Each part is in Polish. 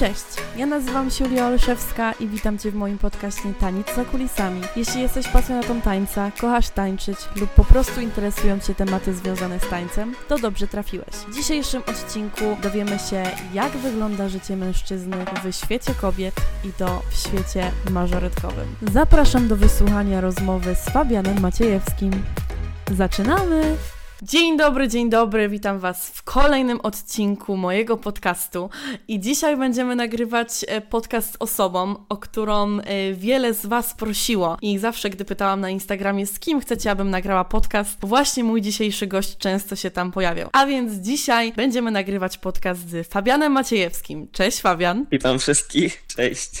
Cześć, ja nazywam się Julia Olszewska i witam Cię w moim podcaście Taniec za kulisami. Jeśli jesteś pasjonatą tańca, kochasz tańczyć lub po prostu interesują Cię tematy związane z tańcem, to dobrze trafiłeś. W dzisiejszym odcinku dowiemy się, jak wygląda życie mężczyzny w świecie kobiet i to w świecie mażoretkowym. Zapraszam do wysłuchania rozmowy z Fabianem Maciejewskim. Zaczynamy! Dzień dobry, dzień dobry, witam Was w kolejnym odcinku mojego podcastu. I dzisiaj będziemy nagrywać e, podcast z osobą, o którą e, wiele z Was prosiło. I zawsze, gdy pytałam na Instagramie, z kim chcecie, abym nagrała podcast, właśnie mój dzisiejszy gość często się tam pojawiał. A więc dzisiaj będziemy nagrywać podcast z Fabianem Maciejewskim. Cześć, Fabian. Witam wszystkich, cześć.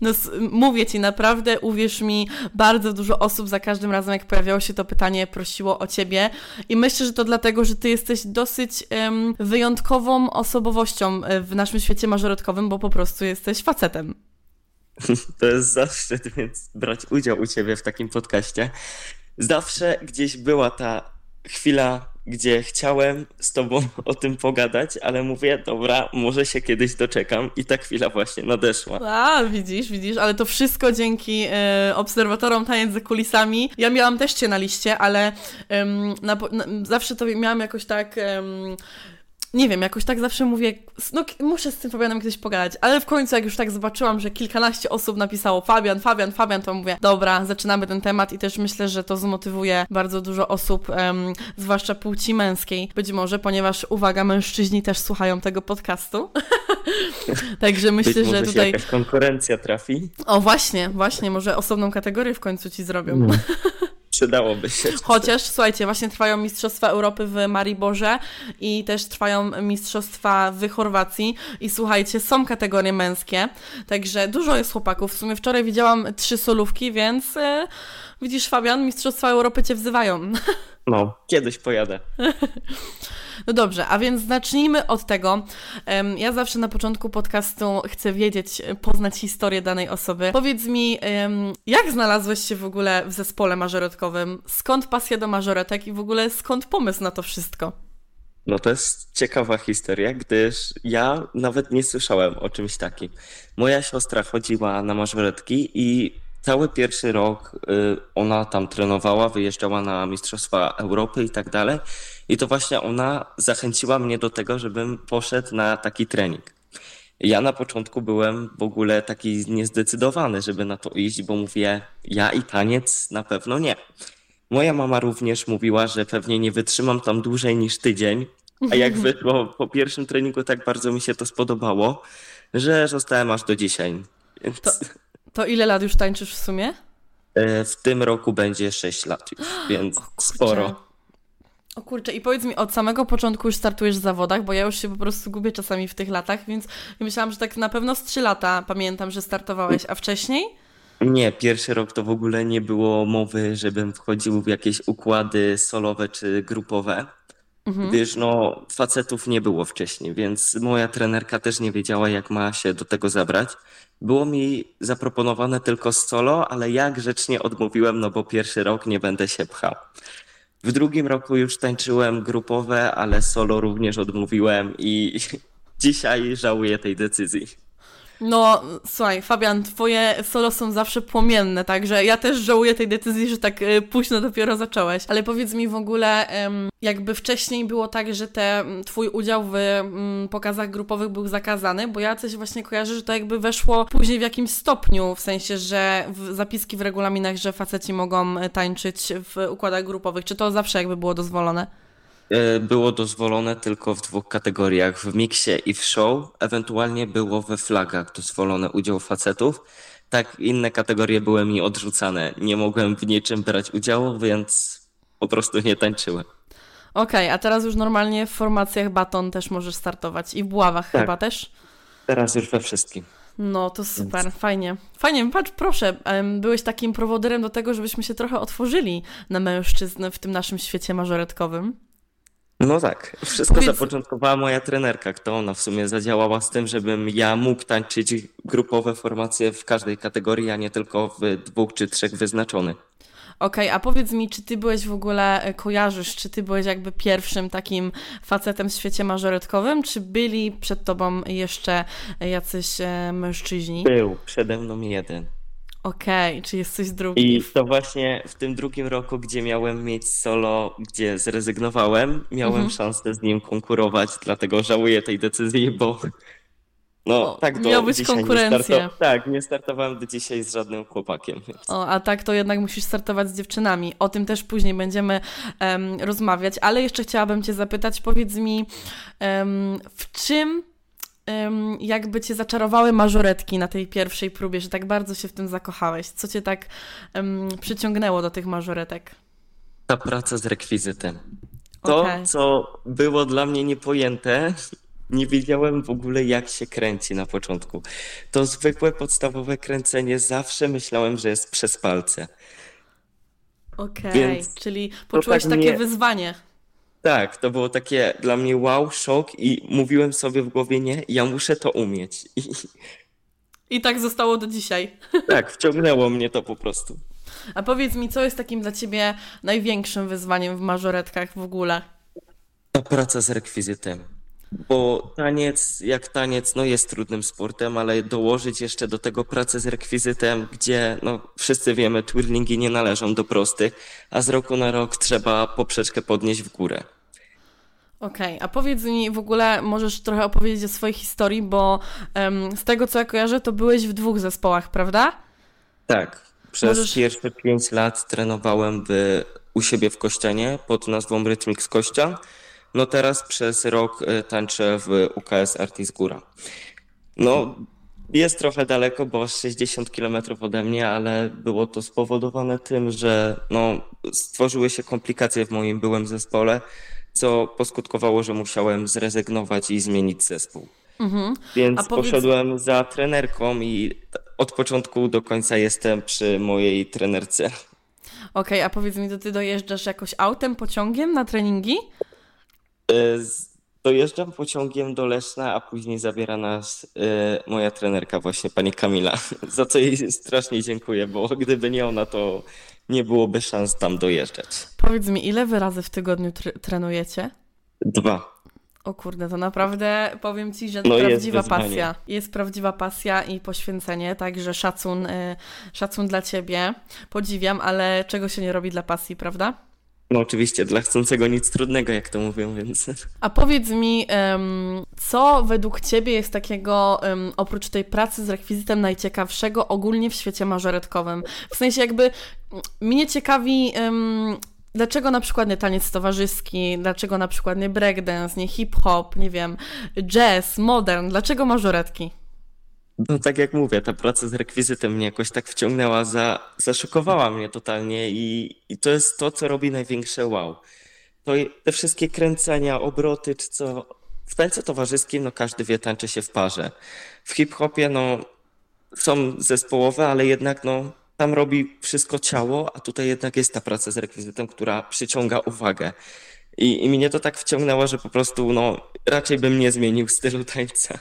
No, mówię Ci, naprawdę, uwierz mi, bardzo dużo osób za każdym razem, jak pojawiało się to pytanie, prosiło o Ciebie. I myślę, że to dlatego, że ty jesteś dosyć um, wyjątkową osobowością e, w naszym świecie mażoretkowym, bo po prostu jesteś facetem. To jest zaszczyt, więc brać udział u ciebie w takim podcaście. Zawsze gdzieś była ta chwila gdzie chciałem z tobą o tym pogadać, ale mówię, dobra, może się kiedyś doczekam i ta chwila właśnie nadeszła. A, widzisz, widzisz, ale to wszystko dzięki e, obserwatorom taniec za kulisami. Ja miałam też cię na liście, ale na, na, zawsze to miałam jakoś tak nie wiem, jakoś tak zawsze mówię, no muszę z tym Fabianem kiedyś pogadać, ale w końcu jak już tak zobaczyłam, że kilkanaście osób napisało Fabian, Fabian, Fabian, to mówię, dobra, zaczynamy ten temat i też myślę, że to zmotywuje bardzo dużo osób, um, zwłaszcza płci męskiej, być może, ponieważ, uwaga, mężczyźni też słuchają tego podcastu, także myślę, być że tutaj... jakaś konkurencja trafi. O, właśnie, właśnie, może osobną kategorię w końcu ci zrobią. No. Przydałoby się. Chociaż, słuchajcie, właśnie trwają Mistrzostwa Europy w Mariborze i też trwają Mistrzostwa w Chorwacji i słuchajcie, są kategorie męskie, także dużo jest chłopaków. W sumie wczoraj widziałam trzy solówki, więc e, widzisz Fabian, Mistrzostwa Europy Cię wzywają. No, kiedyś pojadę. No dobrze, a więc zacznijmy od tego. Ja zawsze na początku podcastu chcę wiedzieć, poznać historię danej osoby. Powiedz mi, jak znalazłeś się w ogóle w zespole mażoretkowym? Skąd pasja do mażoretek i w ogóle skąd pomysł na to wszystko? No to jest ciekawa historia, gdyż ja nawet nie słyszałem o czymś takim. Moja siostra chodziła na mażoretki i cały pierwszy rok y, ona tam trenowała, wyjeżdżała na Mistrzostwa Europy i tak dalej. I to właśnie ona zachęciła mnie do tego, żebym poszedł na taki trening. Ja na początku byłem w ogóle taki niezdecydowany, żeby na to iść, bo mówię, ja i taniec na pewno nie. Moja mama również mówiła, że pewnie nie wytrzymam tam dłużej niż tydzień, a jak wyszło po pierwszym treningu, tak bardzo mi się to spodobało, że zostałem aż do dzisiaj. Więc... To, to ile lat już tańczysz w sumie? E, w tym roku będzie 6 lat już, więc sporo. O kurczę, i powiedz mi, od samego początku już startujesz w zawodach, bo ja już się po prostu gubię czasami w tych latach, więc myślałam, że tak na pewno z 3 lata pamiętam, że startowałeś, a wcześniej? Nie, pierwszy rok to w ogóle nie było mowy, żebym wchodził w jakieś układy solowe czy grupowe. Mhm. Gdyż no, facetów nie było wcześniej, więc moja trenerka też nie wiedziała, jak ma się do tego zabrać. Było mi zaproponowane tylko solo, ale ja grzecznie odmówiłem, no bo pierwszy rok nie będę się pchał. W drugim roku już tańczyłem grupowe, ale solo również odmówiłem i dzisiaj żałuję tej decyzji. No, słuchaj, Fabian, twoje solo są zawsze płomienne, także ja też żałuję tej decyzji, że tak e, późno dopiero zacząłeś. Ale powiedz mi w ogóle, jakby wcześniej było tak, że te, twój udział w pokazach grupowych był zakazany, bo ja coś właśnie kojarzę, że to jakby weszło później w jakimś stopniu, w sensie, że w zapiski w regulaminach, że faceci mogą e, tańczyć w układach grupowych. Czy to zawsze jakby było dozwolone? E, było dozwolone tylko w dwóch kategoriach, w miksie i w show. Ewentualnie było we flagach dozwolone udział facetów. Tak, inne kategorie były mi odrzucane. Nie mogłem w niczym brać udziału, więc po prostu nie tańczyłem. Okej, okay, a teraz już normalnie w formacjach baton też możesz startować i w buławach tak. chyba też? Teraz już we wszystkim. No to super, Więc... fajnie. Fajnie, patrz, proszę, byłeś takim prowoderem do tego, żebyśmy się trochę otworzyli na mężczyzn w tym naszym świecie mażoretkowym. No tak, wszystko Więc... zapoczątkowała moja trenerka, kto ona w sumie zadziałała z tym, żebym ja mógł tańczyć grupowe formacje w każdej kategorii, a nie tylko w dwóch czy trzech wyznaczonych. Okej, a powiedz mi, czy ty byłeś w ogóle, e, kojarzysz, czy ty byłeś jakby pierwszym takim facetem w świecie mażoretkowym, czy byli przed tobą jeszcze jacyś e, mężczyźni? Był przede mną jeden. Okej, czy jesteś drugi? I to właśnie w tym drugim roku, gdzie miałem mieć solo, gdzie zrezygnowałem, miałem Mhm. szansę z nim konkurować, dlatego żałuję tej decyzji, bo no O, tak do miał być dzisiaj nie Tak, nie startowałem do dzisiaj z żadnym chłopakiem. O, a tak to jednak musisz startować z dziewczynami. O tym też później będziemy em, rozmawiać, ale jeszcze chciałabym Cię zapytać, powiedz mi, em, w czym jakby Cię zaczarowały mażoretki na tej pierwszej próbie, że tak bardzo się w tym zakochałeś? Co Cię tak em, przyciągnęło do tych mażoretek? Ta praca z rekwizytem. To, Okej. co było dla mnie niepojęte, nie wiedziałem w ogóle, jak się kręci na początku. To zwykłe, podstawowe kręcenie zawsze myślałem, że jest przez palce. Okej, Więc czyli poczułeś tak takie mnie- wyzwanie. Tak, to było takie dla mnie wow, szok i mówiłem sobie w głowie, nie, ja muszę to umieć. I I tak zostało do dzisiaj. tak, wciągnęło mnie to po prostu. A powiedz mi, co jest takim dla Ciebie największym wyzwaniem w mażoretkach w ogóle? Ta praca z rekwizytem. Bo taniec, jak taniec, no jest trudnym sportem, ale dołożyć jeszcze do tego pracę z rekwizytem, gdzie no wszyscy wiemy, twirlingi nie należą do prostych, a z roku na rok trzeba poprzeczkę podnieść w górę. Okej, a powiedz mi w ogóle, możesz trochę opowiedzieć o swojej historii, bo em, z tego co ja kojarzę, to byłeś w dwóch zespołach, prawda? Tak, przez Możesz- pierwsze pięć lat trenowałem w, u siebie w Kościanie pod nazwą Rytmix Kościan. No teraz przez rok y, tańczę w UKS Artis Góra. No jest trochę daleko, bo 60 km ode mnie, ale było to spowodowane tym, że no, stworzyły się komplikacje w moim byłym zespole, co poskutkowało, że musiałem zrezygnować i zmienić zespół. Mhm. Więc powiedz- poszedłem za trenerką i od początku do końca jestem przy mojej trenerce. Okej, a powiedz mi, to ty dojeżdżasz jakoś autem, pociągiem na treningi? E, Dojeżdżam pociągiem do Leszna, a później zabiera nas e, moja trenerka właśnie, pani Kamila, za co jej strasznie dziękuję, bo gdyby nie ona, to nie byłoby szans tam dojeżdżać. Powiedz mi, ile wy razy w tygodniu tr- trenujecie? Dwa. O kurde, to naprawdę powiem ci, że No jest prawdziwa wyzwanie. pasja. Jest prawdziwa pasja i poświęcenie, także szacun, y, szacun dla ciebie. Podziwiam, ale czego się nie robi dla pasji, prawda? No oczywiście, dla chcącego nic trudnego, jak to mówią, więc... A powiedz mi, co według Ciebie jest takiego, oprócz tej pracy z rekwizytem, najciekawszego ogólnie w świecie mażoretkowym? W sensie jakby mnie ciekawi, dlaczego na przykład nie taniec towarzyski, dlaczego na przykład nie breakdance, nie hip-hop, nie wiem, jazz, modern, dlaczego mażoretki? No tak jak mówię, ta praca z rekwizytem mnie jakoś tak wciągnęła, za, zaszokowała mnie totalnie i, i to jest to, co robi największe wow. To te wszystkie kręcenia, obroty, czy co. W tańcu towarzyskim, no każdy wie, tańczy się w parze. W hip-hopie, no są zespołowe, ale jednak no tam robi wszystko ciało, a tutaj jednak jest ta praca z rekwizytem, która przyciąga uwagę. I, I mnie to tak wciągnęło, że po prostu no raczej bym nie zmienił stylu tańca.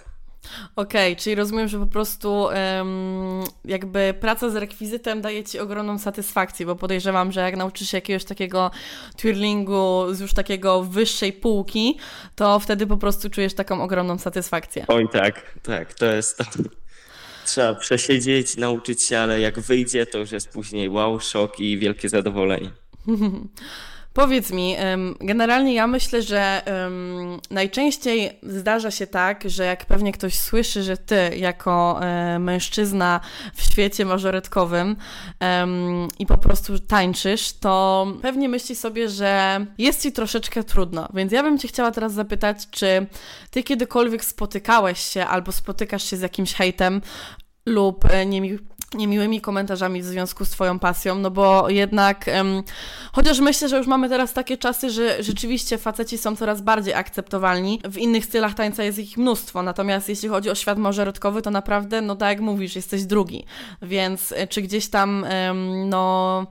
Okej, czyli rozumiem, że po prostu em, jakby praca z rekwizytem daje Ci ogromną satysfakcję, bo podejrzewam, że jak nauczysz się jakiegoś takiego twirlingu z już takiego wyższej półki, to wtedy po prostu czujesz taką ogromną satysfakcję. Oj, tak, tak, to jest to. Trzeba przesiedzieć, nauczyć się, ale jak wyjdzie, to już jest później wow, szok i wielkie zadowolenie. Powiedz mi, generalnie ja myślę, że najczęściej zdarza się tak, że jak pewnie ktoś słyszy, że ty jako e, mężczyzna w świecie mażoretkowym i po prostu tańczysz, to pewnie myśli sobie, że jest ci troszeczkę trudno. Więc ja bym cię chciała teraz zapytać, czy ty kiedykolwiek spotykałeś się albo spotykasz się z jakimś hejtem lub e, niemi, niemiłymi komentarzami w związku z Twoją pasją, no bo jednak, em, chociaż myślę, że już mamy teraz takie czasy, że rzeczywiście faceci są coraz bardziej akceptowalni, w innych stylach tańca jest ich mnóstwo, natomiast jeśli chodzi o świat mażoretkowy, to naprawdę, no tak jak mówisz, jesteś drugi, więc e, czy gdzieś tam, em, no,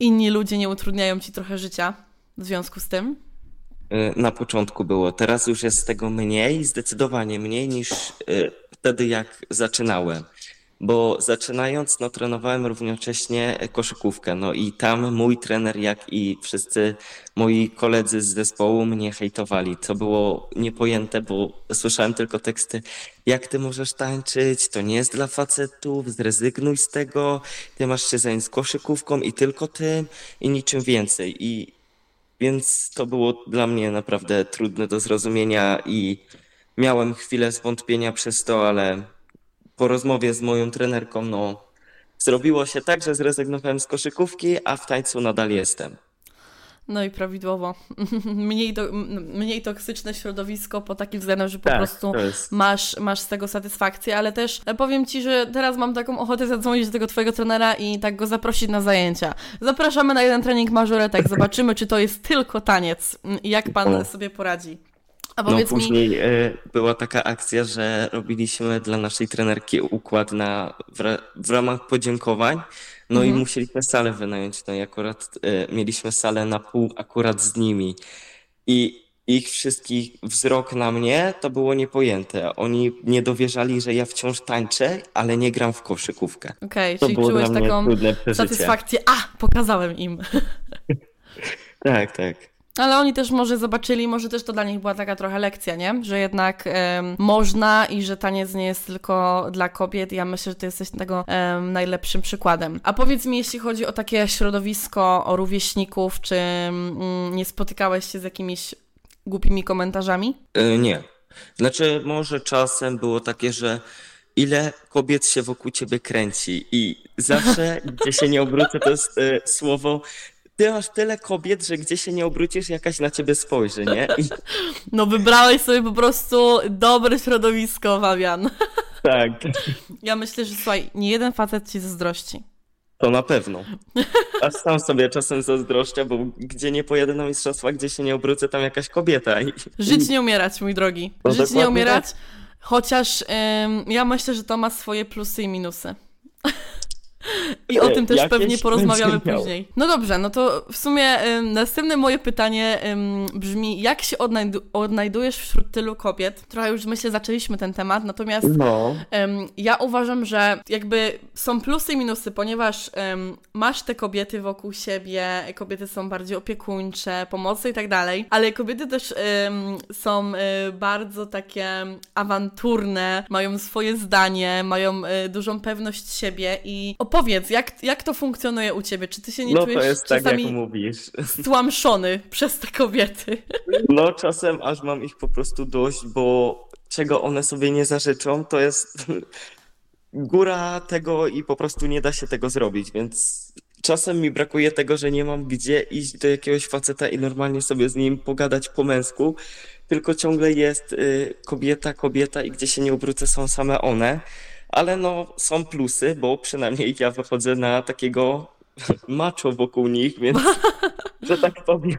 inni ludzie nie utrudniają Ci trochę życia w związku z tym? Y, Na początku było, teraz już jest tego mniej, zdecydowanie mniej niż y, wtedy, jak zaczynałem. Bo zaczynając, no trenowałem równocześnie koszykówkę, no i tam mój trener, jak i wszyscy moi koledzy z zespołu mnie hejtowali, co było niepojęte, bo słyszałem tylko teksty, jak ty możesz tańczyć, to nie jest dla facetów, zrezygnuj z tego, ty masz się zająć koszykówką i tylko tym i niczym więcej. I więc to było dla mnie naprawdę trudne do zrozumienia i miałem chwilę zwątpienia przez to, ale po rozmowie z moją trenerką, no, zrobiło się tak, że zrezygnowałem z koszykówki, a w tańcu nadal jestem. No i prawidłowo. Mniej, do, mniej toksyczne środowisko po takim względem, że po tak, prostu masz, masz z tego satysfakcję, ale też e, powiem Ci, że teraz mam taką ochotę zadzwonić do tego Twojego trenera i tak go zaprosić na zajęcia. Zapraszamy na jeden trening mażoretek, zobaczymy, czy to jest tylko taniec i jak Pan sobie poradzi. A no później mi... E, była taka akcja, że robiliśmy dla naszej trenerki układ na, w, w ramach podziękowań, no mhm. i musieliśmy salę wynająć, no i akurat e, mieliśmy salę na pół akurat z nimi i ich wszystkich wzrok na mnie to było niepojęte. Oni nie dowierzali, że ja wciąż tańczę, ale nie gram w koszykówkę. Okej, okay, czyli czułeś taką satysfakcję. A, pokazałem im. tak, tak. Ale oni też może zobaczyli, może też to dla nich była taka trochę lekcja, nie? Że jednak um, można i że taniec nie jest tylko dla kobiet. Ja myślę, że ty jesteś tego um, najlepszym przykładem. A powiedz mi, jeśli chodzi o takie środowisko, o rówieśników, czy um, nie spotykałeś się z jakimiś głupimi komentarzami? Yy, nie. Znaczy, może czasem było takie, że ile kobiet się wokół ciebie kręci i zawsze, gdzie się nie obrócę, to jest y, słowo ty masz tyle kobiet, że gdzie się nie obrócisz, jakaś na ciebie spojrzy, nie? I... No wybrałeś sobie po prostu dobre środowisko, Fabian. Tak. Ja myślę, że słuchaj, nie jeden facet ci zazdrości. To na pewno. Aż sam sobie czasem zazdroszczę, bo gdzie nie pojadę na mistrzostwa, gdzie się nie obrócę, tam jakaś kobieta. I... Żyć nie umierać, mój drogi. No Żyć nie umierać, tak. chociaż ym, ja myślę, że to ma swoje plusy i minusy. I o tym też Jakieś pewnie porozmawiamy później. No dobrze, no to w sumie ym, następne moje pytanie ym, brzmi, jak się odnajdu odnajdujesz wśród tylu kobiet? Trochę już myślę zaczęliśmy ten temat, natomiast no. ym, ja uważam, że jakby są plusy i minusy, ponieważ masz te kobiety wokół siebie, kobiety są bardziej opiekuńcze, pomocne i tak dalej, ale kobiety też są y, bardzo takie awanturne, mają swoje zdanie, mają y, dużą pewność siebie i opowiedz, jak, jak to funkcjonuje u ciebie? Czy ty się nie no, czujesz to jest tak, jak mówisz. stłamszony przez te kobiety? No czasem aż mam ich po prostu dość, bo czego one sobie nie zażyczą, to jest góra tego i po prostu nie da się tego zrobić, więc czasem mi brakuje tego, że nie mam gdzie iść do jakiegoś faceta i normalnie sobie z nim pogadać po męsku, tylko ciągle jest y, kobieta, kobieta i gdzie się nie obrócę są same one ale no są plusy, bo przynajmniej ja wychodzę na takiego macho wokół nich, więc że tak powiem.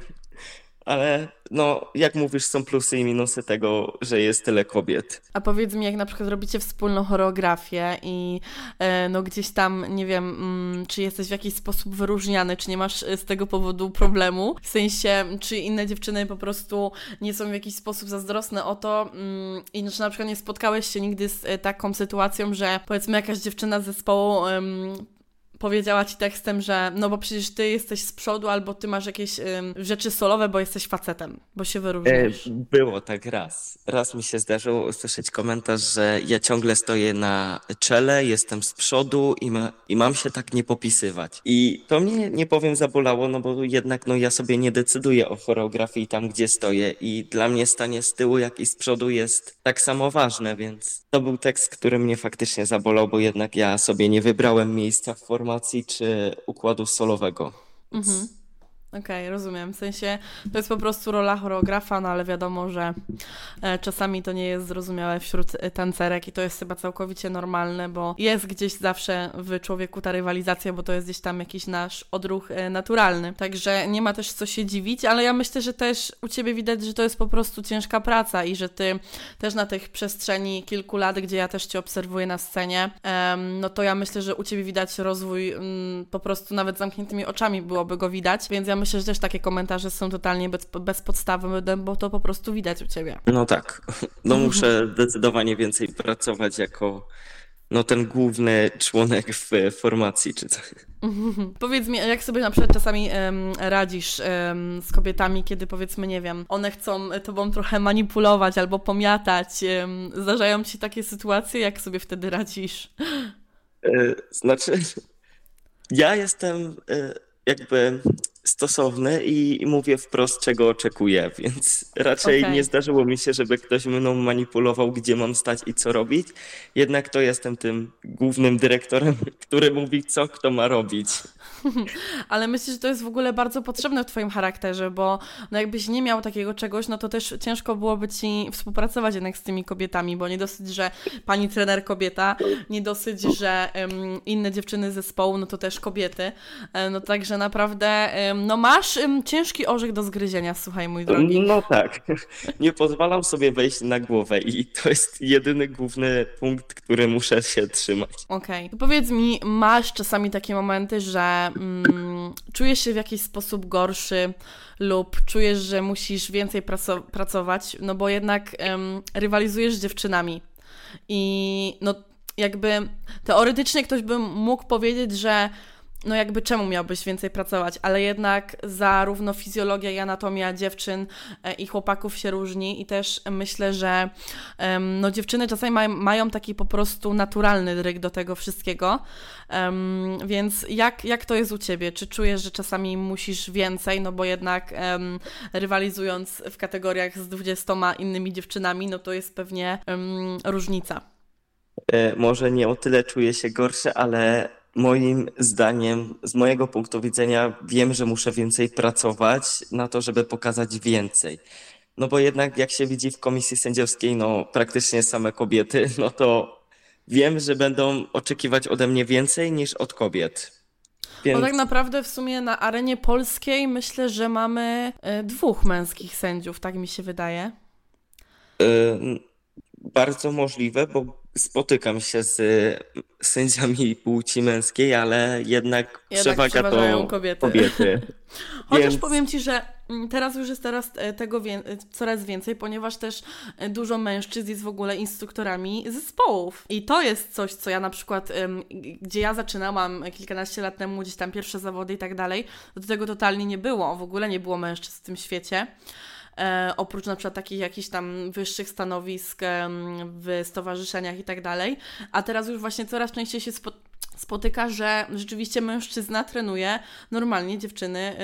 Ale no, jak mówisz, są plusy i minusy tego, że jest tyle kobiet. A powiedz mi, jak na przykład robicie wspólną choreografię i e, no gdzieś tam, nie wiem, mm, czy jesteś w jakiś sposób wyróżniany, czy nie masz e, z tego powodu problemu? W sensie, czy inne dziewczyny po prostu nie są w jakiś sposób zazdrosne o to mm, i czy na przykład nie spotkałeś się nigdy z e, taką sytuacją, że powiedzmy jakaś dziewczyna z zespołu powiedziała ci tekstem, że no bo przecież ty jesteś z przodu albo ty masz jakieś rzeczy solowe, bo jesteś facetem, bo się wyróżniasz. E, było tak raz. Raz mi się zdarzyło usłyszeć komentarz, że ja ciągle stoję na czele, jestem z przodu i, ma, i mam się tak nie popisywać. I to mnie, nie powiem, zabolało, no bo jednak no ja sobie nie decyduję o choreografii tam, gdzie stoję i dla mnie stanie z tyłu, jak i z przodu jest tak samo ważne, więc to był tekst, który mnie faktycznie zabolał, bo jednak ja sobie nie wybrałem miejsca w formacji formacji czy układu solowego. Mhm. Okej, okay, rozumiem. W sensie to jest po prostu rola choreografa, no ale wiadomo, że e, czasami to nie jest zrozumiałe wśród e, tancerek i to jest chyba całkowicie normalne, bo jest gdzieś zawsze w człowieku ta rywalizacja, bo to jest gdzieś tam jakiś nasz odruch e, naturalny. Także nie ma też co się dziwić, ale ja myślę, że też u Ciebie widać, że to jest po prostu ciężka praca i że Ty też na tych przestrzeni kilku lat, gdzie ja też Cię obserwuję na scenie, no to ja myślę, że u Ciebie widać rozwój mm, po prostu nawet zamkniętymi oczami byłoby go widać, więc ja myślę, że też takie komentarze są totalnie bez, bez podstawy, bo to po prostu widać u Ciebie. No tak. No muszę zdecydowanie więcej pracować jako no ten główny członek w formacji czy coś. Powiedz mi, jak sobie na przykład czasami um, radzisz um, z kobietami, kiedy powiedzmy, nie wiem, one chcą tobą trochę manipulować albo pomiatać. Um, zdarzają ci takie sytuacje, jak sobie wtedy radzisz? E, znaczy, ja jestem e, jakby stosowny i mówię wprost, czego oczekuję, więc raczej Okej. nie zdarzyło mi się, żeby ktoś mną manipulował, gdzie mam stać i co robić. Jednak to jestem tym głównym dyrektorem, który mówi, co kto ma robić. Ale myślę, że to jest w ogóle bardzo potrzebne w Twoim charakterze, bo no jakbyś nie miał takiego czegoś, no to też ciężko byłoby Ci współpracować jednak z tymi kobietami, bo nie dosyć, że pani trener kobieta, nie dosyć, że em, inne dziewczyny z zespołu, no to też kobiety. E, no także naprawdę, em, no masz em, ciężki orzech do zgryzienia, słuchaj mój drogi. No tak, nie pozwalam sobie wejść na głowę i to jest jedyny główny punkt, który muszę się trzymać. Okej. To Powiedz mi, masz czasami takie momenty, że mm, czujesz się w jakiś sposób gorszy lub czujesz, że musisz więcej praco- pracować, no bo jednak rywalizujesz z dziewczynami. I no jakby teoretycznie ktoś by mógł powiedzieć, że no jakby czemu miałbyś więcej pracować, ale jednak zarówno fizjologia i anatomia dziewczyn e, i chłopaków się różni i też myślę, że em, no dziewczyny czasami mają, mają taki po prostu naturalny dryg do tego wszystkiego, Em, więc jak, jak to jest u Ciebie? Czy czujesz, że czasami musisz więcej, no bo jednak em, rywalizując w kategoriach z 20 innymi dziewczynami, no to jest pewnie różnica. E, Może nie o tyle czuję się gorszy, ale moim zdaniem, z mojego punktu widzenia, wiem, że muszę więcej pracować na to, żeby pokazać więcej. No bo jednak jak się widzi w komisji sędziowskiej, no praktycznie same kobiety, no to wiem, że będą oczekiwać ode mnie więcej niż od kobiet. Bo Więc tak naprawdę w sumie na arenie polskiej myślę, że mamy e, dwóch męskich sędziów, tak mi się wydaje. y, bardzo możliwe, bo spotykam się z sędziami płci męskiej, ale jednak Jednak przewaga to kobiety. kobiety. Chociaż Więc- powiem Ci, że teraz już jest teraz e, tego wię- e, coraz więcej, ponieważ też e, dużo mężczyzn jest w ogóle instruktorami zespołów. I to jest coś, co ja na przykład, gdzie ja zaczynałam kilkanaście lat temu, gdzieś tam pierwsze zawody i tak dalej, do tego totalnie nie było. W ogóle nie było mężczyzn w tym świecie. E, oprócz na przykład takich jakichś tam wyższych stanowisk w stowarzyszeniach i tak dalej. A teraz już właśnie coraz częściej się spo- spotyka, że rzeczywiście mężczyzna trenuje normalnie dziewczyny,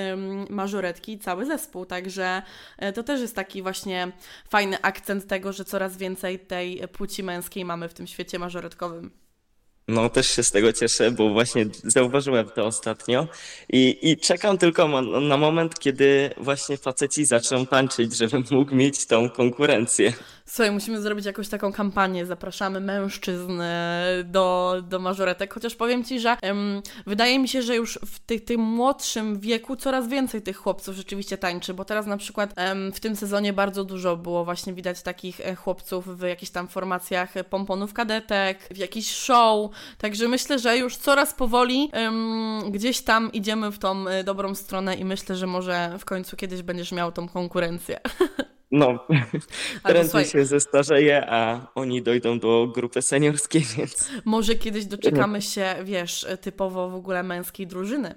mażoretki i cały zespół, także e, to też jest taki właśnie fajny akcent tego, że coraz więcej tej płci męskiej mamy w tym świecie mażoretkowym. No, też się z tego cieszę, bo właśnie zauważyłem to ostatnio i, i czekam tylko na moment, kiedy właśnie faceci zaczną tańczyć, żebym mógł mieć tą konkurencję. Słuchaj, musimy zrobić jakąś taką kampanię, zapraszamy mężczyzn do, do mażoretek, chociaż powiem Ci, że wydaje mi się, że już w ty, tym młodszym wieku coraz więcej tych chłopców rzeczywiście tańczy, bo teraz na przykład w tym sezonie bardzo dużo było właśnie widać takich e, chłopców w jakichś tam formacjach pomponów kadetek, w jakiś show, także myślę, że już coraz powoli gdzieś tam idziemy w tą e, dobrą stronę i myślę, że może w końcu kiedyś będziesz miał tą konkurencję. No, prędzej się zestarzeję, a oni dojdą do grupy seniorskiej, więc Może kiedyś doczekamy się, wiesz, typowo w ogóle męskiej drużyny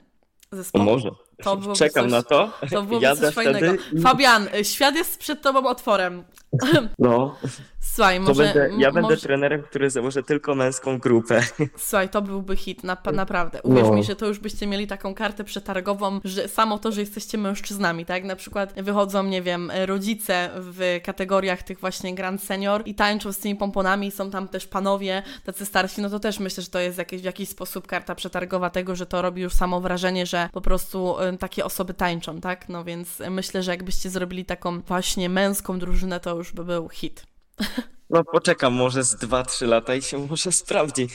zespołu. może. To byłoby Czekam coś- na to. To byłoby Jadę coś fajnego. wtedy Fabian, y, świat jest przed tobą otworem. No, Słuchaj, może... będę, ja będę może, trenerem, który założy tylko męską grupę. Słuchaj, to byłby hit, na, naprawdę. Uwierz No. mi, że to już byście mieli taką kartę przetargową, że samo to, że jesteście mężczyznami, tak? Na przykład wychodzą, nie wiem, rodzice w kategoriach tych właśnie Grand Senior i tańczą z tymi pomponami, są tam też panowie, tacy starsi, no to też myślę, że to jest jakieś, w jakiś sposób karta przetargowa tego, że to robi już samo wrażenie, że po prostu takie osoby tańczą, tak? No więc myślę, że jakbyście zrobili taką właśnie męską drużynę, to już by był hit. No poczekam może z 2-3 lata i się może sprawdzi.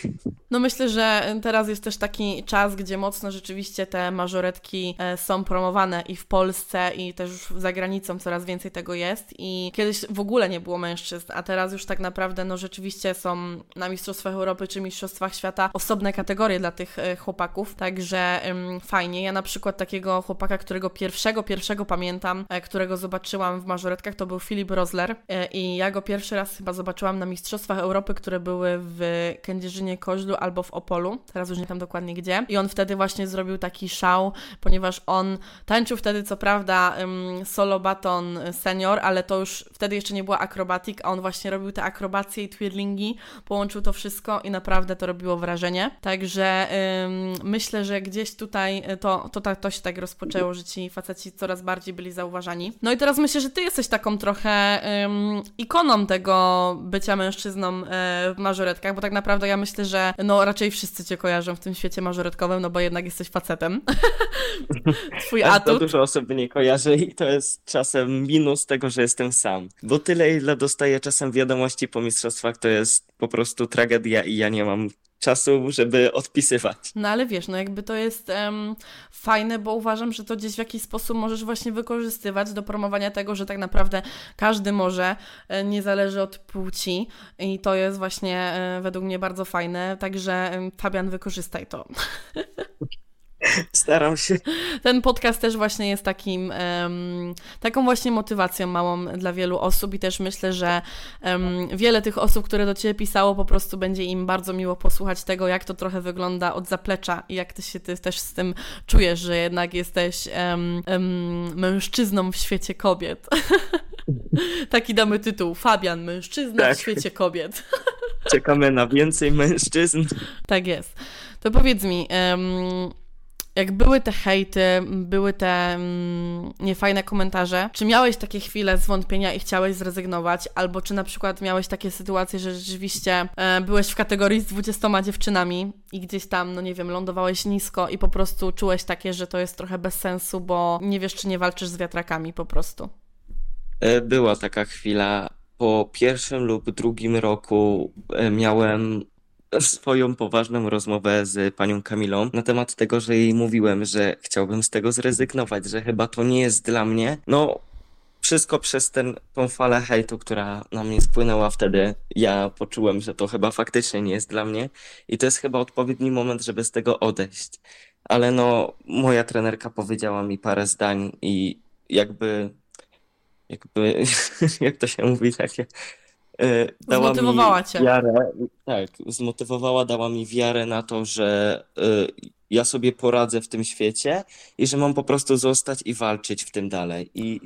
No myślę, że teraz jest też taki czas, gdzie mocno rzeczywiście te mażoretki e, są promowane i w Polsce, i też już za granicą coraz więcej tego jest. I kiedyś w ogóle nie było mężczyzn, a teraz już tak naprawdę no rzeczywiście są na Mistrzostwach Europy czy Mistrzostwach Świata osobne kategorie dla tych e, chłopaków, także ym, fajnie. Ja na przykład takiego chłopaka, którego pierwszego, pierwszego pamiętam, e, którego zobaczyłam w mażoretkach, to był Filip Rosler e, i ja go pierwszy raz chyba zobaczyłam zobaczyłam na Mistrzostwach Europy, które były w Kędzierzynie Koźlu albo w Opolu, teraz już nie tam dokładnie gdzie. I on wtedy właśnie zrobił taki szał, ponieważ on tańczył wtedy co prawda solo baton senior, ale to już wtedy jeszcze nie była akrobatik, a on właśnie robił te akrobacje i twirlingi, połączył to wszystko i naprawdę to robiło wrażenie. Także myślę, że gdzieś tutaj to, to, to, to się tak rozpoczęło, że ci faceci coraz bardziej byli zauważani. No i teraz myślę, że ty jesteś taką trochę um, ikoną tego bycia mężczyzną e, w mażoretkach, bo tak naprawdę ja myślę, że no raczej wszyscy cię kojarzą w tym świecie mażoretkowym, no bo jednak jesteś facetem. Twój Tak, atut. To dużo osób mnie kojarzy i to jest czasem minus tego, że jestem sam. Bo tyle, ile dostaję czasem wiadomości po mistrzostwach, to jest po prostu tragedia i ja nie mam czasu, żeby odpisywać. No ale wiesz, no jakby to jest em, fajne, bo uważam, że to gdzieś w jakiś sposób możesz właśnie wykorzystywać do promowania tego, że tak naprawdę każdy może, e, nie zależy od płci i to jest właśnie e, według mnie bardzo fajne, także Fabian, wykorzystaj to. Staram się. Ten podcast też właśnie jest takim, em, taką właśnie motywacją małą dla wielu osób i też myślę, że em, wiele tych osób, które do Ciebie pisało, po prostu będzie im bardzo miło posłuchać tego, jak to trochę wygląda od zaplecza i jak Ty się ty też z tym czujesz, że jednak jesteś em, mężczyzną w świecie kobiet. Taki damy tytuł. Fabian, mężczyzna Tak. w świecie kobiet. Czekamy na więcej mężczyzn. Tak jest. To powiedz mi, em, jak były te hejty, były te mm, niefajne komentarze, czy miałeś takie chwile zwątpienia i chciałeś zrezygnować, albo czy na przykład miałeś takie sytuacje, że rzeczywiście e, byłeś w kategorii z 20 dziewczynami i gdzieś tam, no nie wiem, lądowałeś nisko i po prostu czułeś takie, że to jest trochę bez sensu, bo nie wiesz, czy nie walczysz z wiatrakami po prostu. E, Była taka chwila. Po pierwszym lub drugim roku e, miałem swoją poważną rozmowę z panią Kamilą na temat tego, że jej mówiłem, że chciałbym z tego zrezygnować, że chyba to nie jest dla mnie. No, wszystko przez ten, tą falę hejtu, która na mnie spłynęła wtedy, ja poczułem, że to chyba faktycznie nie jest dla mnie i to jest chyba odpowiedni moment, żeby z tego odejść. Ale no, moja trenerka powiedziała mi parę zdań i jakby, jakby, jak to się mówi, takie, e, dała mi Zmotywowała cię. wiarę, tak, zmotywowała, dała mi wiarę na to, że e, ja sobie poradzę w tym świecie i że mam po prostu zostać i walczyć w tym dalej. I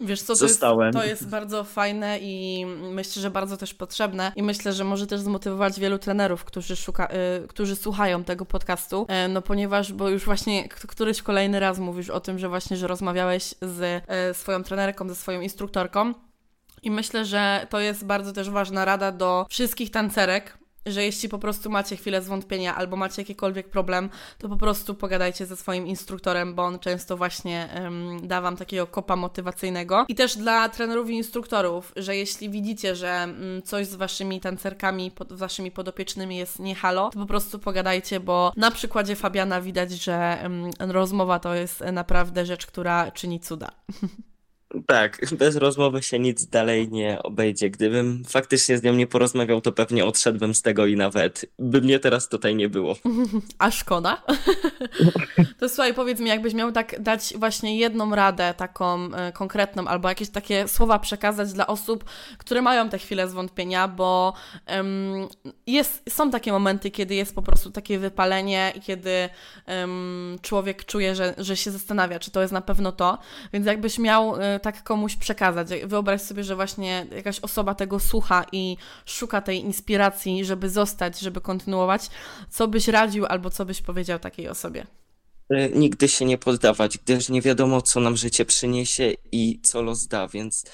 Wiesz co, to jest, Zostałem. to jest bardzo fajne i myślę, że bardzo też potrzebne i myślę, że może też zmotywować wielu trenerów, którzy, szuka, y, którzy słuchają tego podcastu, e, no ponieważ, bo już właśnie któryś kolejny raz mówisz o tym, że właśnie, że rozmawiałeś z e, swoją trenerką, ze swoją instruktorką i myślę, że to jest bardzo też ważna rada do wszystkich tancerek, że jeśli po prostu macie chwilę zwątpienia albo macie jakikolwiek problem, to po prostu pogadajcie ze swoim instruktorem, bo on często właśnie em, da wam takiego kopa motywacyjnego. I też dla trenerów i instruktorów, że jeśli widzicie, że mm, coś z waszymi tancerkami, pod, waszymi podopiecznymi jest nie halo, to po prostu pogadajcie, bo na przykładzie Fabiana widać, że em, rozmowa to jest naprawdę rzecz, która czyni cuda. tak, bez rozmowy się nic dalej nie obejdzie. Gdybym faktycznie z nią nie porozmawiał, to pewnie odszedłbym z tego i nawet by mnie teraz tutaj nie było. A szkoda. To słuchaj, powiedz mi, jakbyś miał tak dać właśnie jedną radę taką e, konkretną, albo jakieś takie słowa przekazać dla osób, które mają te chwile zwątpienia, bo em, jest, są takie momenty, kiedy jest po prostu takie wypalenie i kiedy em, człowiek czuje, że, że się zastanawia, czy to jest na pewno to. Więc jakbyś miał e, tak komuś przekazać, wyobraź sobie, że właśnie jakaś osoba tego słucha i szuka tej inspiracji, żeby zostać, żeby kontynuować, co byś radził albo co byś powiedział takiej osobie? Y, Nigdy się nie poddawać, gdyż nie wiadomo, co nam życie przyniesie i co los da, więc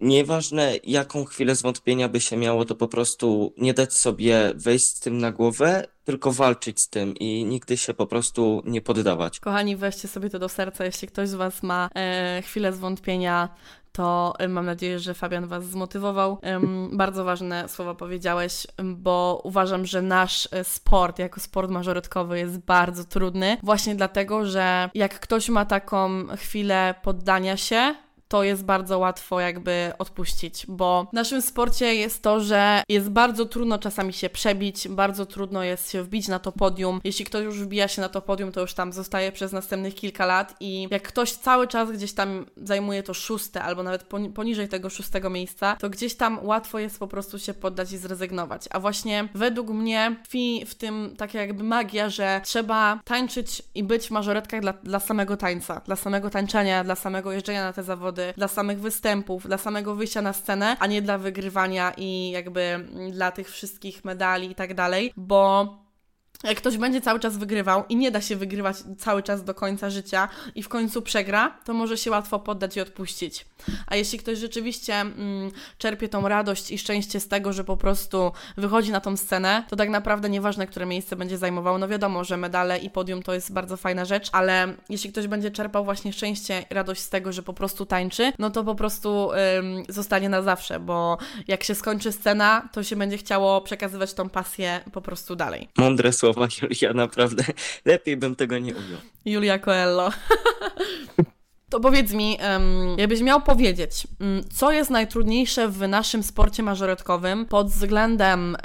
nieważne, jaką chwilę zwątpienia by się miało, to po prostu nie dać sobie wejść z tym na głowę, tylko walczyć z tym i nigdy się po prostu nie poddawać. Kochani, weźcie sobie to do serca. Jeśli ktoś z Was ma e, chwilę zwątpienia, to e, mam nadzieję, że Fabian Was zmotywował. Bardzo ważne słowa powiedziałeś, bo uważam, że nasz e, sport, jako sport mażoretkowy, jest bardzo trudny. Właśnie dlatego, że jak ktoś ma taką chwilę poddania się, to jest bardzo łatwo jakby odpuścić, bo w naszym sporcie jest to, że jest bardzo trudno czasami się przebić, bardzo trudno jest się wbić na to podium. Jeśli ktoś już wbija się na to podium, to już tam zostaje przez następnych kilka lat i jak ktoś cały czas gdzieś tam zajmuje to szóste albo nawet poniżej tego szóstego miejsca, to gdzieś tam łatwo jest po prostu się poddać i zrezygnować. A właśnie według mnie tkwi w tym taka jakby magia, że trzeba tańczyć i być w mażoretkach dla, dla samego tańca, dla samego tańczenia, dla samego jeżdżenia na te zawody, dla samych występów, dla samego wyjścia na scenę, a nie dla wygrywania i jakby dla tych wszystkich medali i tak dalej, bo jak ktoś będzie cały czas wygrywał i nie da się wygrywać cały czas do końca życia i w końcu przegra, to może się łatwo poddać i odpuścić. A jeśli ktoś rzeczywiście mm, czerpie tą radość i szczęście z tego, że po prostu wychodzi na tą scenę, to tak naprawdę nieważne, które miejsce będzie zajmował. No wiadomo, że medale i podium to jest bardzo fajna rzecz, ale jeśli ktoś będzie czerpał właśnie szczęście radość z tego, że po prostu tańczy, no to po prostu ym, zostanie na zawsze, bo jak się skończy scena, to się będzie chciało przekazywać tą pasję po prostu dalej. Mądre słowa słowa, Julia, naprawdę. Lepiej bym tego nie ujął. Julia Coelho. To powiedz mi, jakbyś miał powiedzieć, mm, co jest najtrudniejsze w naszym sporcie mażoretkowym pod względem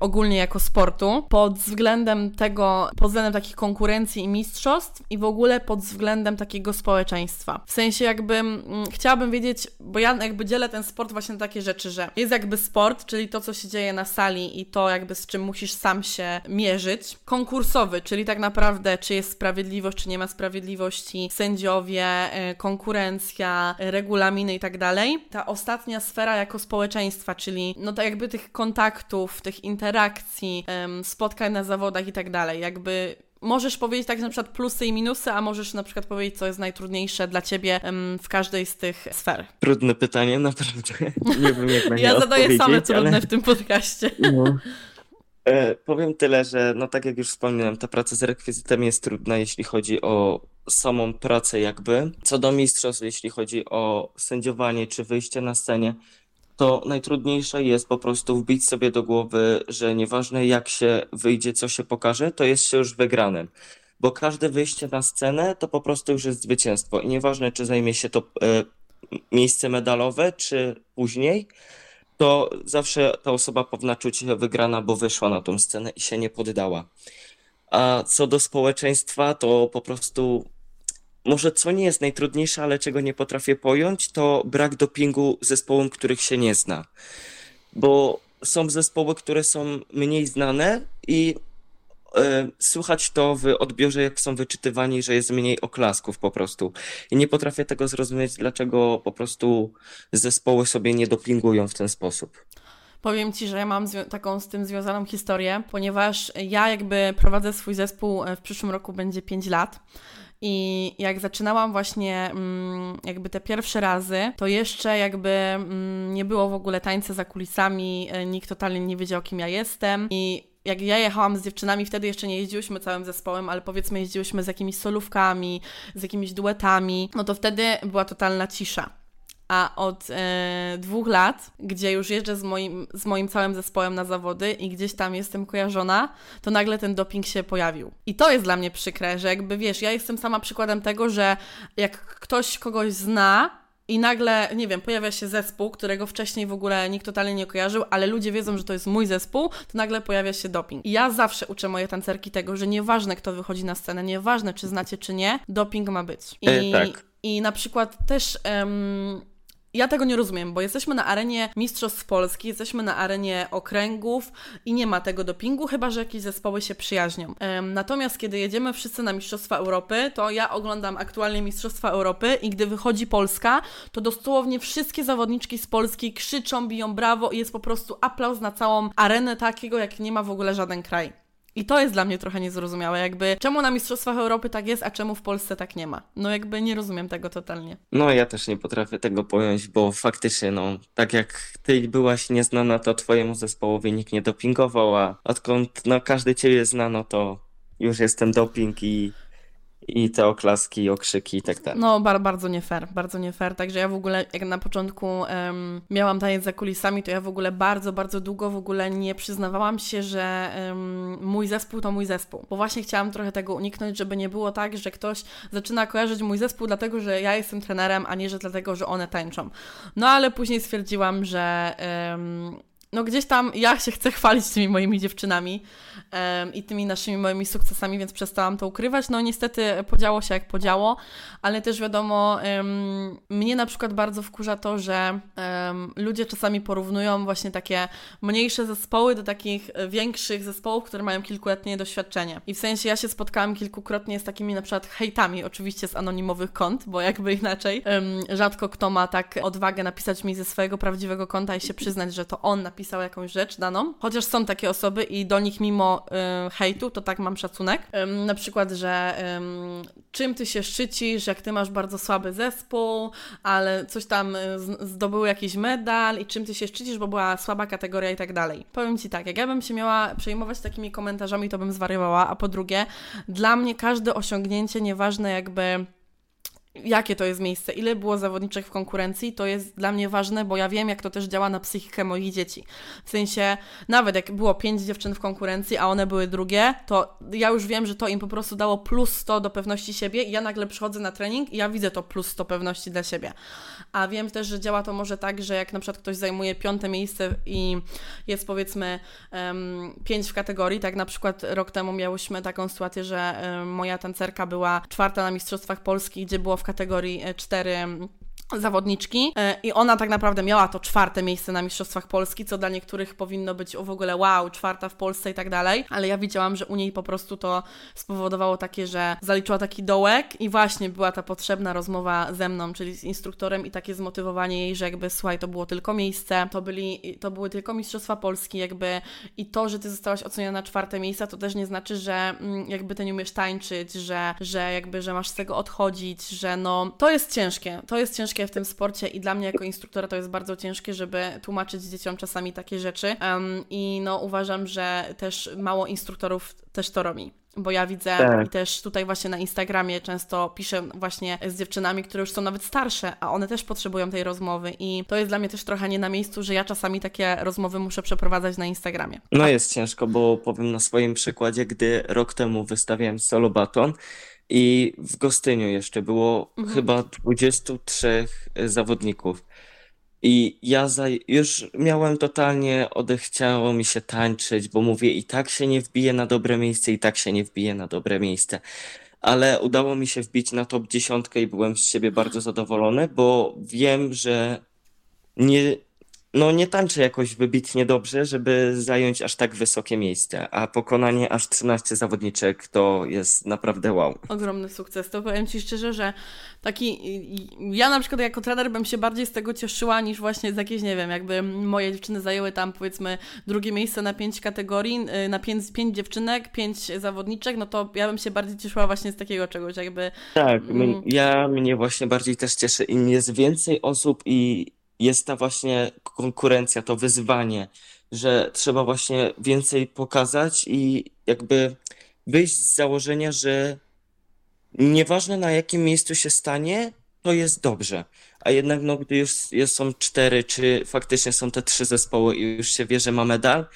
ogólnie jako sportu, pod względem tego, pod względem takich konkurencji i mistrzostw i w ogóle pod względem takiego społeczeństwa. W sensie jakby mm, chciałabym wiedzieć, bo ja jakby dzielę ten sport właśnie na takie rzeczy, że jest jakby sport, czyli to, co się dzieje na sali i to jakby z czym musisz sam się mierzyć. Konkursowy, czyli tak naprawdę czy jest sprawiedliwość, czy nie ma sprawiedliwości, sędziowie, konkurencja, regulaminy i tak dalej. Ta ostatnia sfera jako społeczeństwa, czyli no to jakby tych kontaktów, tych interakcji, spotkań na zawodach i tak dalej, jakby możesz powiedzieć tak na przykład plusy i minusy, a możesz na przykład powiedzieć, co jest najtrudniejsze dla ciebie w każdej z tych sfer. Trudne pytanie, naprawdę. Nie wiem, jak na nie Ja zadaję same trudne ale... w tym podcaście. No. E, powiem tyle, że no tak jak już wspomniałem, ta praca z rekwizytem jest trudna, jeśli chodzi o samą pracę jakby. Co do mistrzostw, jeśli chodzi o sędziowanie czy wyjście na scenie, to najtrudniejsze jest po prostu wbić sobie do głowy, że nieważne jak się wyjdzie, co się pokaże, to jest się już wygranym. Bo każde wyjście na scenę to po prostu już jest zwycięstwo. I nieważne, czy zajmie się to e, miejsce medalowe, czy później, to zawsze ta osoba powinna czuć się wygrana, bo wyszła na tą scenę i się nie poddała. A co do społeczeństwa, to po prostu może co nie jest najtrudniejsze, ale czego nie potrafię pojąć, to brak dopingu zespołom, których się nie zna. Bo są zespoły, które są mniej znane i e, słychać to w odbiorze, jak są wyczytywani, że jest mniej oklasków po prostu. I nie potrafię tego zrozumieć, dlaczego po prostu zespoły sobie nie dopingują w ten sposób. Powiem Ci, że ja mam taką z tym związaną historię, ponieważ ja jakby prowadzę swój zespół, e, w przyszłym roku będzie 5 lat. I jak zaczynałam właśnie mm, jakby te pierwsze razy, to jeszcze jakby mm, nie było w ogóle tańca za kulisami, e, nikt totalnie nie wiedział, kim ja jestem. I jak ja jechałam z dziewczynami, wtedy jeszcze nie jeździłyśmy całym zespołem, ale powiedzmy jeździłyśmy z jakimiś solówkami, z jakimiś duetami, no to wtedy była totalna cisza a od e, dwóch lat, gdzie już jeżdżę z moim, z moim całym zespołem na zawody i gdzieś tam jestem kojarzona, to nagle ten doping się pojawił. I to jest dla mnie przykre, że jakby wiesz, ja jestem sama przykładem tego, że jak ktoś kogoś zna, i nagle, nie wiem, pojawia się zespół, którego wcześniej w ogóle nikt totalnie nie kojarzył, ale ludzie wiedzą, że to jest mój zespół, to nagle pojawia się doping. I ja zawsze uczę moje tancerki tego, że nieważne kto wychodzi na scenę, nieważne czy znacie czy nie, doping ma być. I, e, tak. i na przykład też um, ja tego nie rozumiem, bo jesteśmy na arenie Mistrzostw Polski, jesteśmy na arenie okręgów i nie ma tego dopingu, chyba że jakieś zespoły się przyjaźnią. natomiast kiedy jedziemy wszyscy na Mistrzostwa Europy, to ja oglądam aktualnie Mistrzostwa Europy i gdy wychodzi Polska, to dosłownie wszystkie zawodniczki z Polski krzyczą, biją brawo i jest po prostu aplauz na całą arenę takiego, jak nie ma w ogóle żaden kraj. I to jest dla mnie trochę niezrozumiałe, jakby czemu na Mistrzostwach Europy tak jest, a czemu w Polsce tak nie ma. No jakby nie rozumiem tego totalnie. No ja też nie potrafię tego pojąć, bo faktycznie no, tak jak ty byłaś nieznana, to twojemu zespołowi nikt nie dopingował, a odkąd no każdy ciebie zna, no to już jest ten doping i i te oklaski, okrzyki i tak dalej. No, bar bardzo nie fair, bardzo nie fair. Także ja w ogóle, jak na początku um, miałam taniec za kulisami, to ja w ogóle bardzo, bardzo długo w ogóle nie przyznawałam się, że um, mój zespół to mój zespół. Bo właśnie chciałam trochę tego uniknąć, żeby nie było tak, że ktoś zaczyna kojarzyć mój zespół dlatego, że ja jestem trenerem, a nie, że dlatego, że one tańczą. No ale później stwierdziłam, że um, no gdzieś tam ja się chcę chwalić tymi moimi dziewczynami um, i tymi naszymi moimi sukcesami, więc przestałam to ukrywać. No niestety podziało się jak podziało, ale też wiadomo, um, mnie na przykład bardzo wkurza to, że um, ludzie czasami porównują właśnie takie mniejsze zespoły do takich większych zespołów, które mają kilkuletnie doświadczenie. I w sensie ja się spotkałam kilkukrotnie z takimi na przykład hejtami, oczywiście z anonimowych kont, bo jakby inaczej rzadko kto ma tak odwagę napisać mi ze swojego prawdziwego konta i się przyznać, że to on napisał napisał jakąś rzecz daną, chociaż są takie osoby i do nich mimo y, hejtu, to tak mam szacunek. Na przykład, że ym, czym ty się szczycisz, jak ty masz bardzo słaby zespół, ale coś tam y, zdobył jakiś medal i czym ty się szczycisz, bo była słaba kategoria i tak dalej. Powiem Ci tak, jak ja bym się miała przejmować takimi komentarzami, to bym zwariowała, a po drugie, dla mnie każde osiągnięcie, nieważne jakby jakie to jest miejsce, ile było zawodniczek w konkurencji, to jest dla mnie ważne, bo ja wiem, jak to też działa na psychikę moich dzieci. W sensie, nawet jak było pięć dziewczyn w konkurencji, a one były drugie, to ja już wiem, że to im po prostu dało plus 100 do pewności siebie i ja nagle przychodzę na trening i ja widzę to plus 100 pewności dla siebie. A wiem też, że działa to może tak, że jak na przykład ktoś zajmuje piąte miejsce i jest powiedzmy um, pięć w kategorii, tak na przykład rok temu miałyśmy taką sytuację, że um, moja tancerka była czwarta na Mistrzostwach Polski, gdzie było w kategorii 4 e, zawodniczki e, i ona tak naprawdę miała to czwarte miejsce na Mistrzostwach Polski, co dla niektórych powinno być w ogóle wow, czwarta w Polsce i tak dalej, ale ja widziałam, że u niej po prostu to spowodowało takie, że zaliczyła taki dołek i właśnie była ta potrzebna rozmowa ze mną, czyli z instruktorem i takie zmotywowanie jej, że jakby słuchaj, to było tylko miejsce, to, byli, to były tylko Mistrzostwa Polski jakby i to, że Ty zostałaś oceniona na czwarte miejsce, to też nie znaczy, że mm, jakby Ty nie umiesz tańczyć, że, że jakby, że masz z tego odchodzić, że no, to jest ciężkie, to jest ciężkie ciężkie w tym sporcie i dla mnie jako instruktora to jest bardzo ciężkie, żeby tłumaczyć dzieciom czasami takie rzeczy. Um, I no uważam, że też mało instruktorów też to robi bo ja widzę tak. i też tutaj właśnie na Instagramie często piszę właśnie z dziewczynami, które już są nawet starsze, a one też potrzebują tej rozmowy i to jest dla mnie też trochę nie na miejscu, że ja czasami takie rozmowy muszę przeprowadzać na Instagramie. No jest ciężko, bo powiem na swoim przykładzie, gdy rok temu wystawiałem solo baton i w Gostyniu jeszcze było Mhm. chyba 23 zawodników. I ja za, już miałem totalnie, odechciało mi się tańczyć, bo mówię, i tak się nie wbije na dobre miejsce, i tak się nie wbije na dobre miejsce. Ale udało mi się wbić na top 10 i byłem z siebie bardzo zadowolony, bo wiem, że nie, no nie tańczę jakoś wybitnie dobrze, żeby zająć aż tak wysokie miejsce, a pokonanie aż 13 zawodniczek to jest naprawdę wow. Ogromny sukces. To powiem Ci szczerze, że taki, ja na przykład jako trener bym się bardziej z tego cieszyła niż właśnie z jakiejś, nie wiem, jakby moje dziewczyny zajęły tam powiedzmy drugie miejsce na pięć kategorii, y, na pięć, pięć dziewczynek, pięć zawodniczek, no to ja bym się bardziej cieszyła właśnie z takiego czegoś, jakby... Tak, mm. ja mnie właśnie bardziej też cieszę, im jest więcej osób i jest ta właśnie konkurencja, to wyzwanie, że trzeba właśnie więcej pokazać i jakby wyjść z założenia, że nieważne na jakim miejscu się stanie, to jest dobrze. A jednak no, gdy już jest, są cztery, czy faktycznie są te trzy zespoły i już się wie, że ma medal,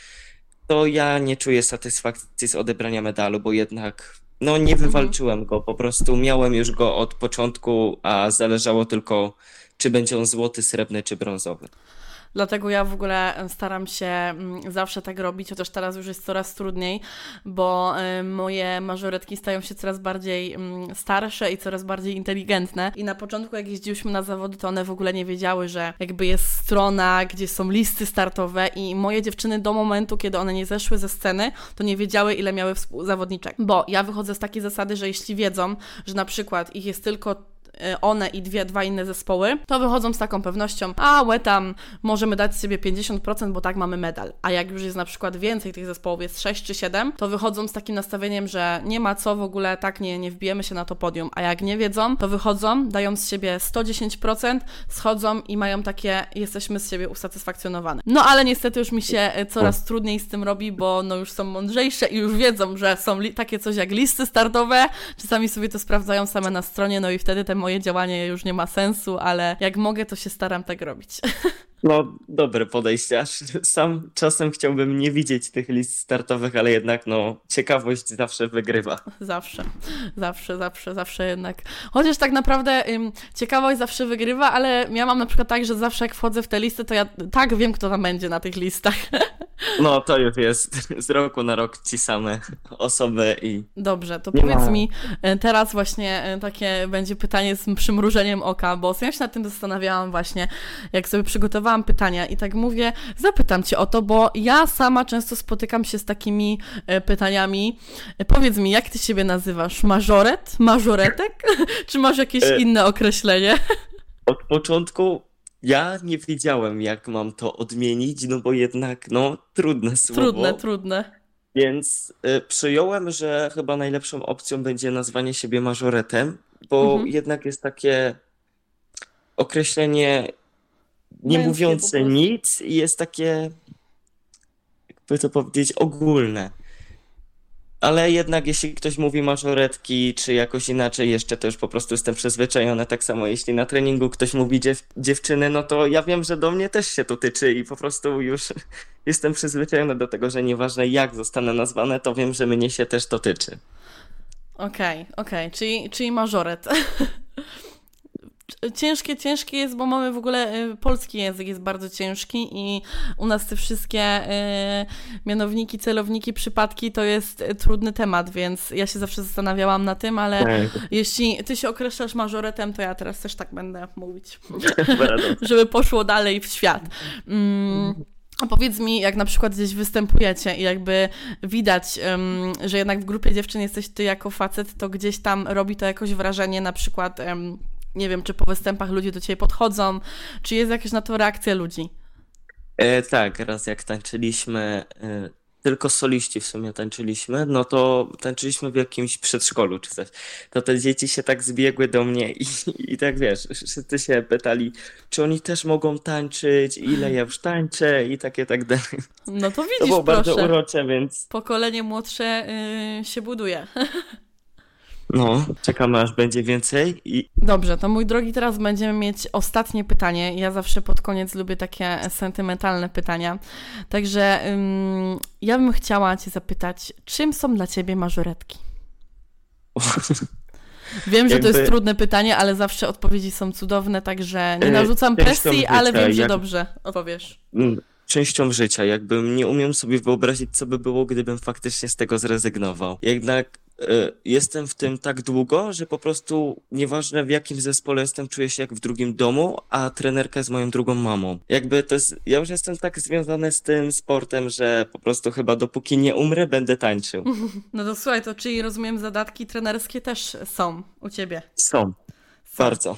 to ja nie czuję satysfakcji z odebrania medalu, bo jednak no nie mhm. wywalczyłem go, po prostu miałem już go od początku, a zależało tylko czy będzie on złoty, srebrny czy brązowy. Dlatego ja w ogóle staram się zawsze tak robić, chociaż teraz już jest coraz trudniej, bo moje mażoretki stają się coraz bardziej starsze i coraz bardziej inteligentne. I na początku, jak jeździłyśmy na zawody, to one w ogóle nie wiedziały, że jakby jest strona, gdzie są listy startowe, i moje dziewczyny do momentu, kiedy one nie zeszły ze sceny, to nie wiedziały, ile miały zawodniczek. Bo ja wychodzę z takiej zasady, że jeśli wiedzą, że na przykład ich jest tylko one i dwie, dwa inne zespoły, to wychodzą z taką pewnością, a łe tam, możemy dać sobie 50%, bo tak mamy medal. A jak już jest na przykład więcej tych zespołów, jest 6 czy 7, to wychodzą z takim nastawieniem, że nie ma co w ogóle, tak nie, nie wbijemy się na to podium. A jak nie wiedzą, to wychodzą, dają z siebie 110%, schodzą i mają takie, jesteśmy z siebie usatysfakcjonowane. No ale niestety już mi się y, coraz trudniej z tym robi, bo no już są mądrzejsze i już wiedzą, że są takie coś jak listy startowe, czasami sobie to sprawdzają same na stronie, no i wtedy te moje działanie już nie ma sensu, ale jak mogę, to się staram tak robić. No, dobre podejście. Aż sam czasem chciałbym nie widzieć tych list startowych, ale jednak no, ciekawość zawsze wygrywa. Zawsze, zawsze, zawsze, zawsze jednak. Chociaż tak naprawdę ym, ciekawość zawsze wygrywa, ale ja mam na przykład tak, że zawsze jak wchodzę w te listy, to ja tak wiem, kto tam będzie na tych listach. No, to już jest z roku na rok ci same osoby i... Dobrze, to Nie powiedz ma. mi y, teraz właśnie y, takie będzie pytanie z przymrużeniem oka, bo ja się nad tym zastanawiałam właśnie, jak sobie przygotowałam pytania i tak mówię, zapytam Cię o to, bo ja sama często spotykam się z takimi y, pytaniami. Y, Powiedz mi, jak Ty siebie nazywasz? Mażoret? Mażoretek? Czy masz jakieś E, inne określenie? Od początku ja nie wiedziałem, jak mam to odmienić, no bo jednak, no, trudne słowo. Trudne, trudne. Więc y, przyjąłem, że chyba najlepszą opcją będzie nazwanie siebie mażoretem, bo Mhm. jednak jest takie określenie nie Męskie mówiące nic i jest takie, jakby to powiedzieć, ogólne. Ale jednak jeśli ktoś mówi mażoretki, czy jakoś inaczej jeszcze, to już po prostu jestem przyzwyczajony. Tak samo jeśli na treningu ktoś mówi dziew dziewczyny, no to ja wiem, że do mnie też się to tyczy i po prostu już jestem przyzwyczajony do tego, że nieważne jak zostanę nazwane, to wiem, że mnie się też to tyczy. Okej, okej, czyli, czyli mażoret. Ciężkie, ciężkie jest, bo mamy w ogóle y, polski język jest bardzo ciężki i u nas te wszystkie y, mianowniki, celowniki, przypadki to jest y, trudny temat, więc ja się zawsze zastanawiałam na tym, ale Tak, jeśli ty się określasz mażoretem, to ja teraz też tak będę mówić, żeby poszło dalej w świat. Mm, a powiedz mi, jak na przykład gdzieś występujecie i jakby widać, em, że jednak w grupie dziewczyn jesteś ty jako facet, to gdzieś tam robi to jakoś wrażenie, na przykład, em, nie wiem, czy po występach ludzie do ciebie podchodzą, czy jest jakaś na to reakcja ludzi? E, tak, raz jak tańczyliśmy, e, tylko soliści w sumie tańczyliśmy, no to tańczyliśmy w jakimś przedszkolu czy coś. To te dzieci się tak zbiegły do mnie i, i tak wiesz, wszyscy się pytali, czy oni też mogą tańczyć, ile ja już tańczę i takie tak dalej. No to To widzisz, było bardzo proszę, urocze, więc pokolenie młodsze y, się buduje. no, czekamy aż będzie więcej i Dobrze, to mój drogi, teraz będziemy mieć ostatnie pytanie. Ja zawsze pod koniec lubię takie sentymentalne pytania. Także ym, ja bym chciała Cię zapytać, czym są dla Ciebie mażoretki? Wiem, że to jest Jakby- trudne pytanie, ale zawsze odpowiedzi są cudowne, także nie E, narzucam presji, ale wiem, że jak- dobrze odpowiesz. Częścią życia, jakbym nie umiem sobie wyobrazić, co by było, gdybym faktycznie z tego zrezygnował. Jednak e, jestem w tym tak długo, że po prostu nieważne w jakim zespole jestem, czuję się jak w drugim domu, a trenerka jest moją drugą mamą. Jakby to jest, ja już jestem tak związany z tym sportem, że po prostu chyba dopóki nie umrę, będę tańczył. No to słuchaj, to czyli rozumiem, zadatki trenerskie też są u Ciebie. Są, Są. bardzo.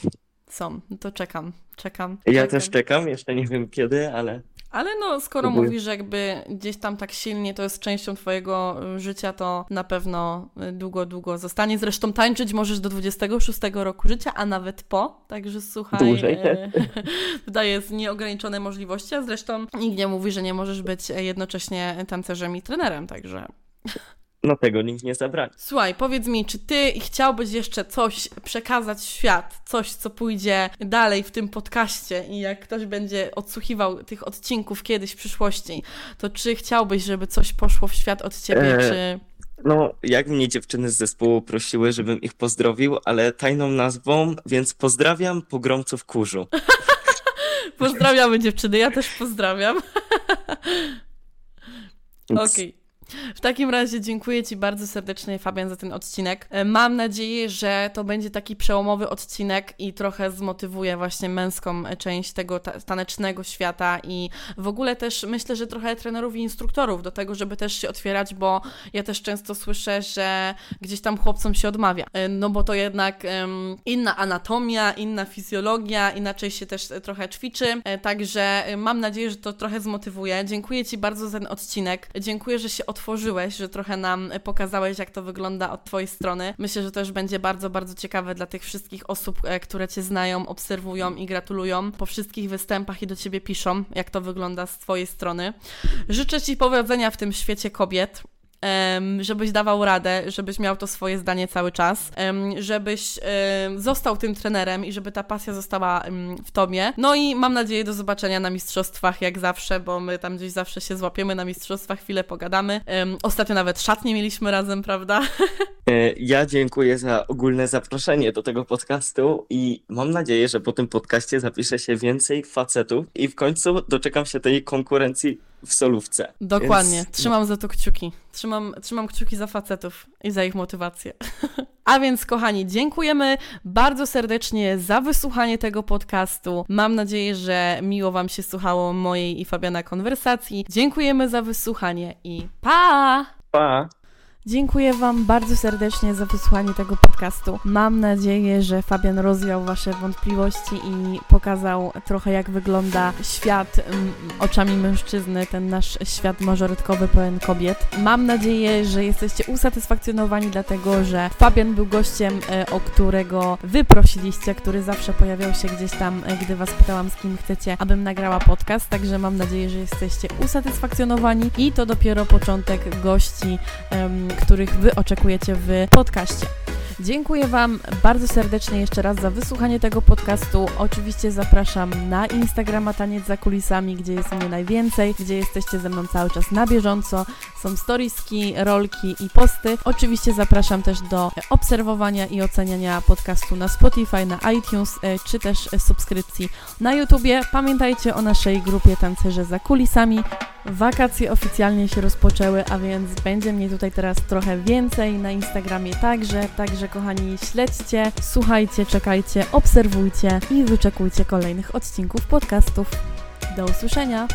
Są, no to czekam, czekam. Ja czekam. też czekam, jeszcze nie wiem kiedy, ale Ale no, skoro Próbuję. mówisz, że jakby gdzieś tam tak silnie to jest częścią twojego y, życia, to na pewno y, długo, długo zostanie. Zresztą tańczyć możesz do 26 roku życia, a nawet po. Także słuchaj, Dłużej. jest nieograniczone możliwości, a zresztą nikt nie mówi, że nie możesz być jednocześnie tancerzem i trenerem, także... no tego nikt nie zabrani. Słuchaj, powiedz mi, czy ty chciałbyś jeszcze coś przekazać w świat, coś, co pójdzie dalej w tym podcaście i jak ktoś będzie odsłuchiwał tych odcinków kiedyś w przyszłości, to czy chciałbyś, żeby coś poszło w świat od ciebie, E, czy... No, jak mnie dziewczyny z zespołu prosiły, żebym ich pozdrowił, ale tajną nazwą, więc pozdrawiam pogromców kurzu. Pozdrawiamy dziewczyny, ja też pozdrawiam. Okej. W takim razie dziękuję Ci bardzo serdecznie, Fabian, za ten odcinek. E, mam nadzieję, że to będzie taki przełomowy odcinek i trochę zmotywuje właśnie męską część tego tanecznego świata i w ogóle też myślę, że trochę trenerów i instruktorów do tego, żeby też się otwierać, bo ja też często słyszę, że gdzieś tam chłopcom się odmawia. E, no bo to jednak inna anatomia, inna fizjologia, inaczej się też trochę ćwiczy. E, także mam nadzieję, że to trochę zmotywuje. Dziękuję Ci bardzo za ten odcinek. Dziękuję, że się otworzyłeś, że trochę nam pokazałeś, jak to wygląda od Twojej strony. Myślę, że już będzie bardzo, bardzo ciekawe dla tych wszystkich osób, e, które Cię znają, obserwują i gratulują po wszystkich występach i do Ciebie piszą, jak to wygląda z Twojej strony. Życzę Ci powodzenia w tym świecie kobiet żebyś dawał radę, żebyś miał to swoje zdanie cały czas, żebyś został tym trenerem i żeby ta pasja została w tobie. No i mam nadzieję do zobaczenia na mistrzostwach, jak zawsze, bo my tam gdzieś zawsze się złapiemy na mistrzostwach, chwilę pogadamy. Ostatnio nawet szatnie mieliśmy razem, prawda? E, ja dziękuję za ogólne zaproszenie do tego podcastu i mam nadzieję, że po tym podcaście zapisze się więcej facetów i w końcu doczekam się tej konkurencji w solówce. Dokładnie, Więc... trzymam za to kciuki. Trzymam, trzymam kciuki za facetów i za ich motywację. A więc, kochani, dziękujemy bardzo serdecznie za wysłuchanie tego podcastu. Mam nadzieję, że miło Wam się słuchało mojej i Fabiana konwersacji. Dziękujemy za wysłuchanie i pa! Pa! Dziękuję Wam bardzo serdecznie za wysłuchanie tego podcastu. Mam nadzieję, że Fabian rozwiał Wasze wątpliwości i pokazał trochę, jak wygląda świat m, oczami mężczyzny, ten nasz świat mażorytkowy pełen kobiet. Mam nadzieję, że jesteście usatysfakcjonowani, dlatego że Fabian był gościem, e, o którego Wy prosiliście, który zawsze pojawiał się gdzieś tam, e, gdy Was pytałam, z kim chcecie, abym nagrała podcast. Także mam nadzieję, że jesteście usatysfakcjonowani i to dopiero początek gości których Wy oczekujecie w podcaście. Dziękuję Wam bardzo serdecznie jeszcze raz za wysłuchanie tego podcastu. Oczywiście zapraszam na Instagrama Taniec za kulisami, gdzie jest mnie najwięcej, gdzie jesteście ze mną cały czas na bieżąco. Są storieski, rolki i posty. Oczywiście zapraszam też do obserwowania i oceniania podcastu na Spotify, na iTunes, e, czy też subskrypcji na YouTubie. Pamiętajcie o naszej grupie Tancerze za kulisami. Wakacje oficjalnie się rozpoczęły, a więc będzie mnie tutaj teraz trochę więcej na Instagramie także, także kochani śledźcie, słuchajcie, czekajcie, obserwujcie i wyczekujcie kolejnych odcinków podcastów. Do usłyszenia!